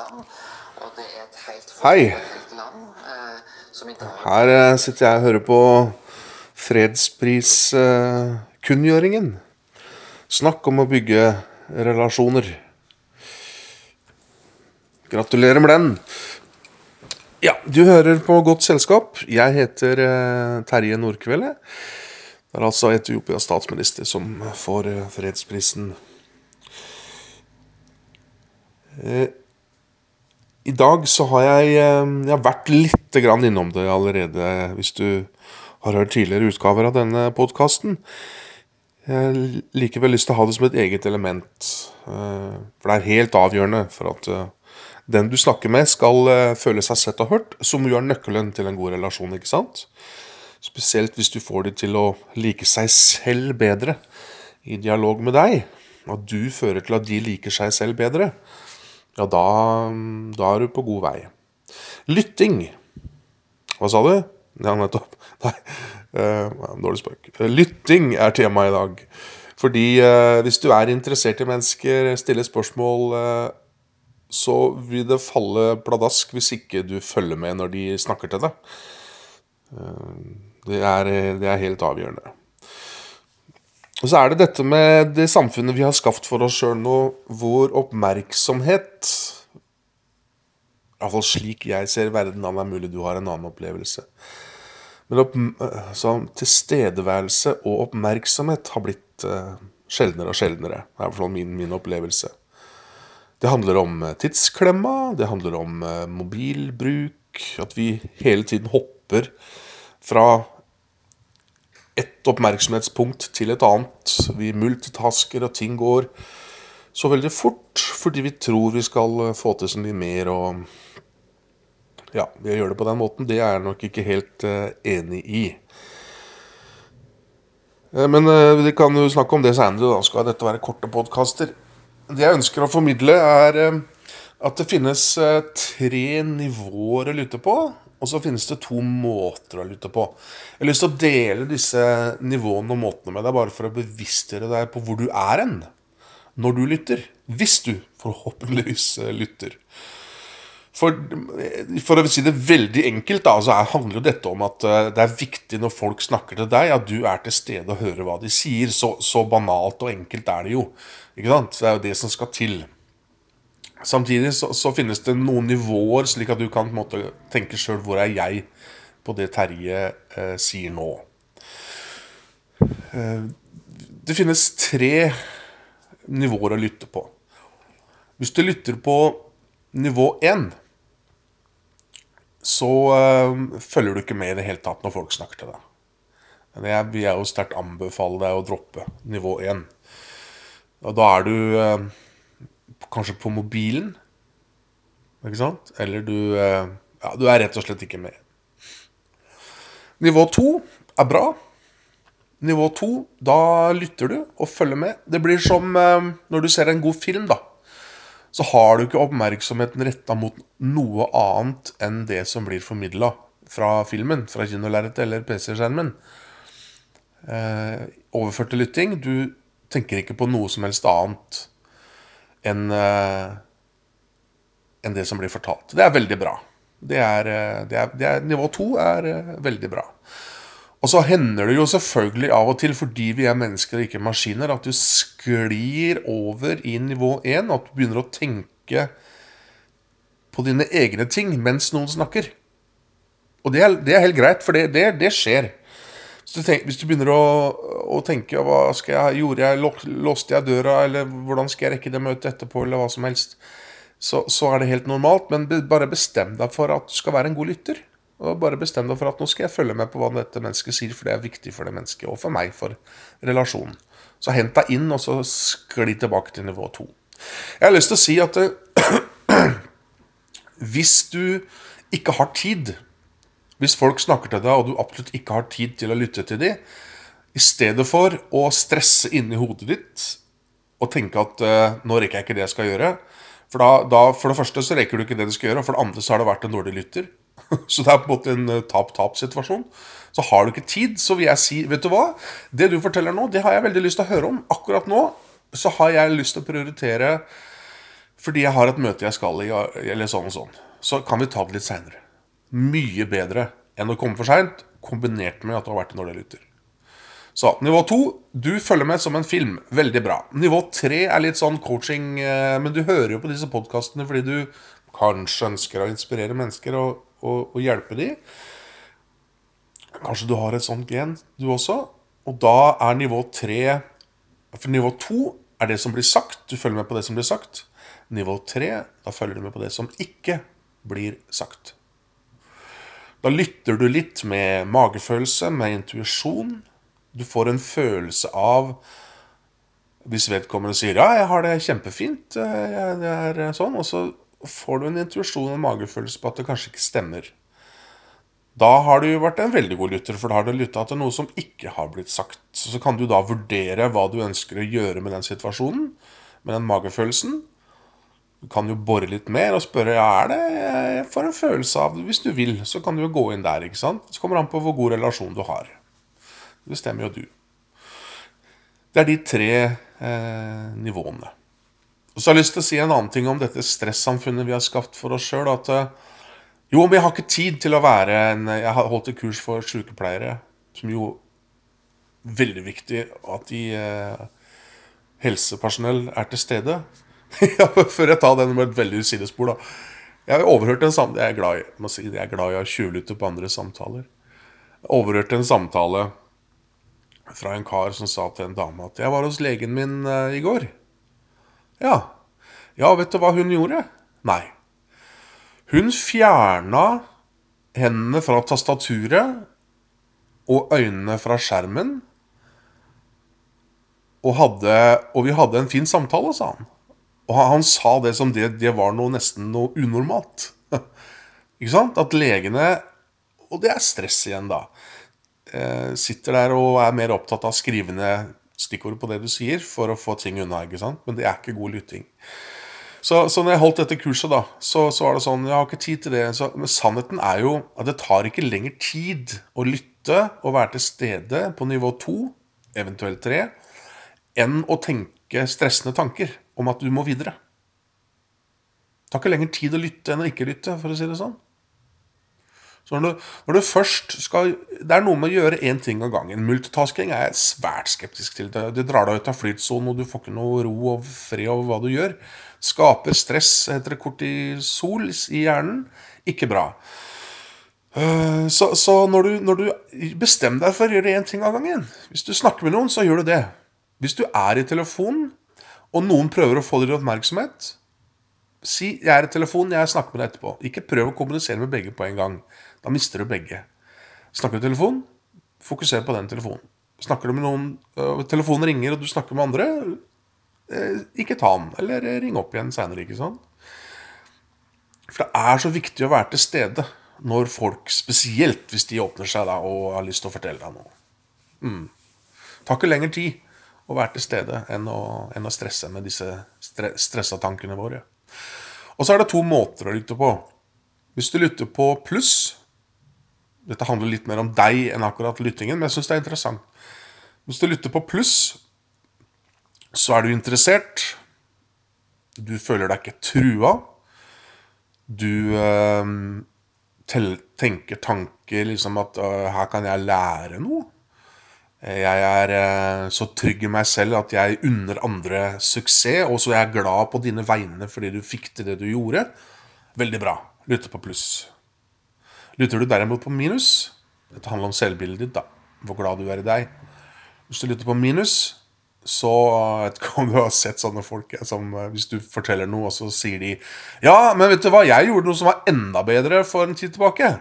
land. Og det er et helt forferdelig land eh, Her eh, sitter jeg og hører på fredspriskunngjøringen. Snakk om å bygge relasjoner. Gratulerer med den. Ja, du hører på Godt selskap. Jeg heter eh, Terje Nordkvelde. Det er altså Etiopias statsminister som får eh, fredsprisen. Eh, I dag så har jeg, eh, jeg har vært litt innom det allerede, hvis du har hørt tidligere utgaver av denne podkasten. Jeg har likevel lyst til å ha det som et eget element. eh, For det er helt avgjørende for at eh, den du snakker med, skal føle seg sett og hørt, som jo er nøkkelen til en god relasjon, ikke sant? Spesielt hvis du får de til å like seg selv bedre i dialog med deg, At du fører til at de liker seg selv bedre, ja, da, da er du på god vei. Lytting. Hva sa du? Ja, nettopp. Nei, uh, dårlig spøk. Lytting er tema i dag. Fordi uh, hvis du er interessert i mennesker, stiller spørsmål, uh, så vil det falle pladask hvis ikke du følger med når de snakker til deg. Det er, det er helt avgjørende. Og så er det dette med det samfunnet vi har skapt for oss sjøl nå, hvor oppmerksomhet Iallfall slik jeg ser verden an, er mulig du har en annen opplevelse. Men opp, så tilstedeværelse og oppmerksomhet har blitt uh, sjeldnere og sjeldnere. Det er i hvert fall min, min opplevelse. Det handler om eh, tidsklemma, det handler om uh, mobilbruk, at vi hele tiden hopper fra ett oppmerksomhetspunkt til et annet. Vi multitasker, og ting går så veldig fort fordi vi tror vi skal eh, få til så mye mer og Ja, Vi gjør det på den måten, det er jeg nok ikke helt eh, enig i. Eh, Men vi kan jo snakke om det seinere. Da skal dette være korte podkaster. Det jeg ønsker å formidle, er at det finnes tre nivåer å lytte på. Og så finnes det to måter å lytte på. Jeg har lyst til å dele disse nivåene og måtene med deg, bare for å bevisstgjøre deg på hvor du er hen når du lytter. Hvis du forhåpentligvis eh, lytter. For, for å si det veldig enkelt, da, så er, handler jo dette om at eh, det er viktig når folk snakker til deg, at du er til stede og hører hva de sier. Så, så banalt og enkelt er det jo. Ikke sant? Det er jo det som skal til. Samtidig så, så finnes det noen nivåer, slik at du kan måte tenke sjøl hvor er jeg på det Terje eh, sier nå. Eh, det finnes tre nivåer å lytte på. Hvis du lytter på nivå én, så eh, følger du ikke med i det hele tatt når folk snakker til deg. Jeg vil jo sterkt anbefale deg å droppe nivå én. Da er du eh, kanskje på mobilen, ikke sant? Eller du eh, Ja, du er rett og slett ikke med. Nivå to er bra. Nivå to, da lytter du og følger med. Det blir som eh, når du ser en god film, da. Så har du ikke oppmerksomheten retta mot noe annet enn det som blir formidla fra filmen, fra kinolerretet eller PC-skjermen. Eh, overført til lytting. Du tenker ikke på noe som helst annet enn eh, enn det som blir fortalt. Det er veldig bra. Det er, eh, det er, det er, nivå to er eh, veldig bra. Og så hender det jo selvfølgelig av og til, fordi vi er mennesker og ikke maskiner, at du sklir over i nivå én, at du begynner å tenke på dine egne ting mens noen snakker. Og det er, det er helt greit, for det, det, det skjer. Du, tenk, hvis du begynner å, å tenke hva skal jeg, gjorde jeg, Låste jeg døra, eller hvordan skal jeg rekke det møtet etterpå, eller hva som helst, så, så er det helt normalt. Men bare bestem deg for at du skal være en god lytter. Og bare bestem deg for at nå skal jeg følge med på hva dette mennesket sier, for det er viktig for det mennesket, og for meg, for relasjonen. Så hent deg inn, og så skli tilbake til nivå to. Jeg har lyst til å si at eh, hvis du ikke har tid Hvis folk snakker til deg, og du absolutt ikke har tid til å lytte til dem, i stedet for å stresse inni hodet ditt og tenke at uh, nå rekker jeg ikke det jeg skal gjøre For da, da, for det første så rekker du ikke det du skal gjøre, og for det andre så har det vært en dårlig lytter. Så det er på en måte en eh, tap-tap-situasjon. Så har du ikke tid, så vil jeg si Vet du hva? Det du forteller nå, det har jeg veldig lyst til å høre om. Akkurat nå så har jeg lyst til å prioritere fordi jeg har et møte jeg skal i, eller sånn og sånn, så kan vi ta det litt seinere. Mye bedre enn å komme for seint, kombinert med at du har vært en dårlig lytter. Så nivå to du følger med som en film. Veldig bra. Nivå tre er litt sånn coaching, eh, men du hører jo på disse podkastene fordi du kanskje ønsker å inspirere mennesker og, og, og hjelpe dem. Kanskje du har et sånt gen, du også. Og da er nivå tre For nivå to er det som blir sagt. Du følger med på det som blir sagt. Nivå tre, da følger du med på det som ikke blir sagt. Da lytter du litt med magefølelse, med intuisjon. Du får en følelse av Hvis vedkommende sier 'ja, jeg har det kjempefint', jeg, det er sånn, og så får du en intuisjon og en magefølelse på at det kanskje ikke stemmer. Da har du vært en veldig god lytter, for da har du lytta til noe som ikke har blitt sagt. Så kan du da vurdere hva du ønsker å gjøre med den situasjonen, med den magefølelsen. Kan jo bore litt mer og spørre ja, er det jeg får en følelse av det. Hvis du vil, så kan du jo gå inn der. ikke sant? Så kommer det an på hvor god relasjon du har. Det bestemmer jo du. Det er de tre eh, nivåene. Og så har jeg lyst til å si en annen ting om dette stressamfunnet vi har skapt for oss sjøl. At eh, jo, men jeg har ikke tid til å være en Jeg har holdt et kurs for sykepleiere, som jo Veldig viktig at de eh, helsepersonell er til stede. før jeg tar den med et veldig sidespor, da. Jeg har overhørt en samtale er glad i jeg er glad i å tjuvlytte på andre samtaler. Jeg overhørte en samtale fra en kar som sa til en dame at 'jeg var hos legen min uh, i går'. Ja. Ja, vet du hva hun gjorde? Nei. Hun fjerna hendene fra tastaturet og øynene fra skjermen. Og, hadde, og vi hadde en fin samtale, sa han. Og han, han sa det som det, det var noe nesten noe unormalt. Ikke sant? At legene Og det er stress igjen, da. Eh, sitter der og er mer opptatt av å skrive ned stikkord på det du sier, for å få ting unna. ikke sant? Men det er ikke god lytting. Så, så når jeg holdt dette kurset, da, så, så var det sånn Jeg har ikke tid til det. Så, men sannheten er jo at det tar ikke lenger tid å lytte og være til stede på nivå to, eventuelt tre, enn å tenke stressende tanker om at du må videre. Det tar ikke lenger tid å lytte enn å ikke lytte, for å si det sånn. Så når du, når du først skal Det er noe med å gjøre én ting av gangen. Multitasking er jeg svært skeptisk til. Det, det drar deg ut av flytsonen, og du får ikke noe ro og fred over hva du gjør. Skaper stress, heter det kortisol, i hjernen. Ikke bra. Eh, Så, så når, du, når du bestemmer deg for å gjøre én ting av gangen Hvis du snakker med noen, så gjør du det. Hvis du er i telefonen, og noen prøver å få deres oppmerksomhet Si 'jeg er i telefonen, jeg snakker med deg etterpå'. Ikke prøv å kommunisere med begge på en gang. Da mister du begge. Snakker du i telefon, fokuser på den telefonen. Snakker du med noen øh, Telefonen ringer, og du snakker med andre, øh, ikke ta den. Eller eh, ring opp igjen seinere, ikke sant? For det er så viktig å være til stede når folk, spesielt hvis de åpner seg da og har lyst til å fortelle deg noe. Mm. Det tar ikke lengre tid å være til stede enn å, enn å stresse med disse stre stressa tankene våre. Og så er det to måter å lytte på. Hvis du lytter på pluss Dette handler litt mer om deg enn akkurat lyttingen, men jeg syns det er interessant. Hvis du lytter på pluss, så er du interessert. Du føler deg ikke trua. Du øh, tenker tanker liksom at øh, her kan jeg lære noe. Jeg er eh, så trygg i meg selv at jeg unner andre suksess, og så er jeg glad på dine vegne fordi du fikk til det du gjorde. Veldig bra. Lytter på pluss. Lytter du derimot på minus Dette handler om selvbildet ditt, da. Hvor glad du er i deg. Hvis du lytter på minus, så jeg vet ikke om du har sett sånne folk eh, som eh, hvis du forteller noe, og så sier de Ja, men vet du hva, jeg gjorde noe som var enda bedre for en tid tilbake.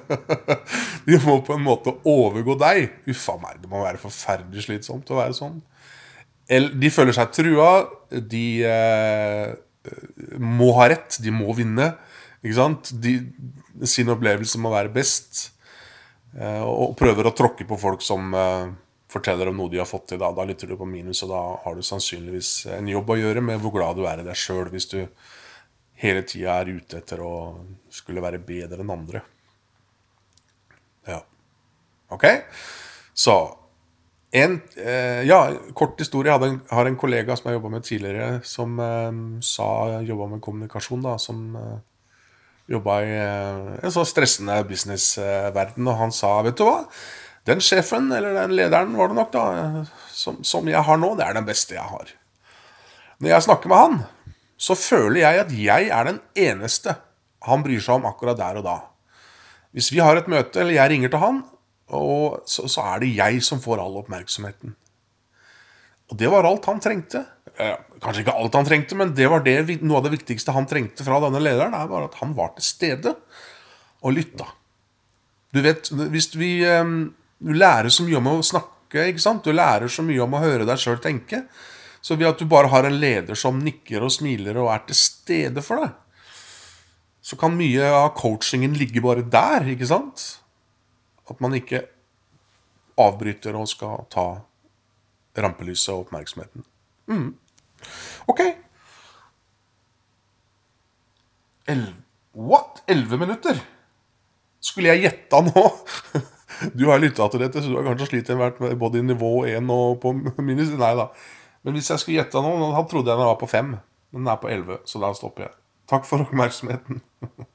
De må på en måte overgå deg. Uffa meg, det må være forferdelig slitsomt å være sånn. De føler seg trua. De eh, må ha rett. De må vinne. Ikke sant? De, sin opplevelse må være best. Eh, og prøver å tråkke på folk som eh, forteller om noe de har fått til. Da, da lytter du på minus, og da har du sannsynligvis en jobb å gjøre med hvor glad du er i deg sjøl hvis du hele tida er ute etter å skulle være bedre enn andre. Ok? Så En, eh, ja, kort historie. Jeg en, har en kollega som jeg jobba med tidligere, som eh, sa jobba med kommunikasjon, da, som eh, jobba i eh, en så stressende businessverden, og han sa, vet du hva, den sjefen, eller den lederen var det nok, da, som, som jeg har nå, det er den beste jeg har. Når jeg snakker med han, så føler jeg at jeg er den eneste han bryr seg om akkurat der og da. Hvis vi har et møte, eller jeg ringer til han, og så, så er det jeg som får all oppmerksomheten. Og det var alt han trengte. Eh, kanskje ikke alt han trengte, men det var det, noe av det viktigste han trengte fra denne lederen. er bare at han var til stede og lytta. Du vet, hvis vi eh, Du lærer så mye om å snakke, ikke sant? Du lærer så mye om å høre deg sjøl tenke. Så ved at du bare har en leder som nikker og smiler og er til stede for deg, så kan mye av coachingen ligge bare der, ikke sant? At man ikke avbryter og skal ta rampelyset og oppmerksomheten. Mm. Ok. El What? Elleve minutter? Skulle jeg gjetta nå? Du har lytta til dette, så du har kanskje slitt med både i nivå 1 og på minus Nei da. Men hvis jeg skulle gjetta nå, da trodde jeg den var på 5. Men den er på 11, så da stopper jeg. Takk for oppmerksomheten.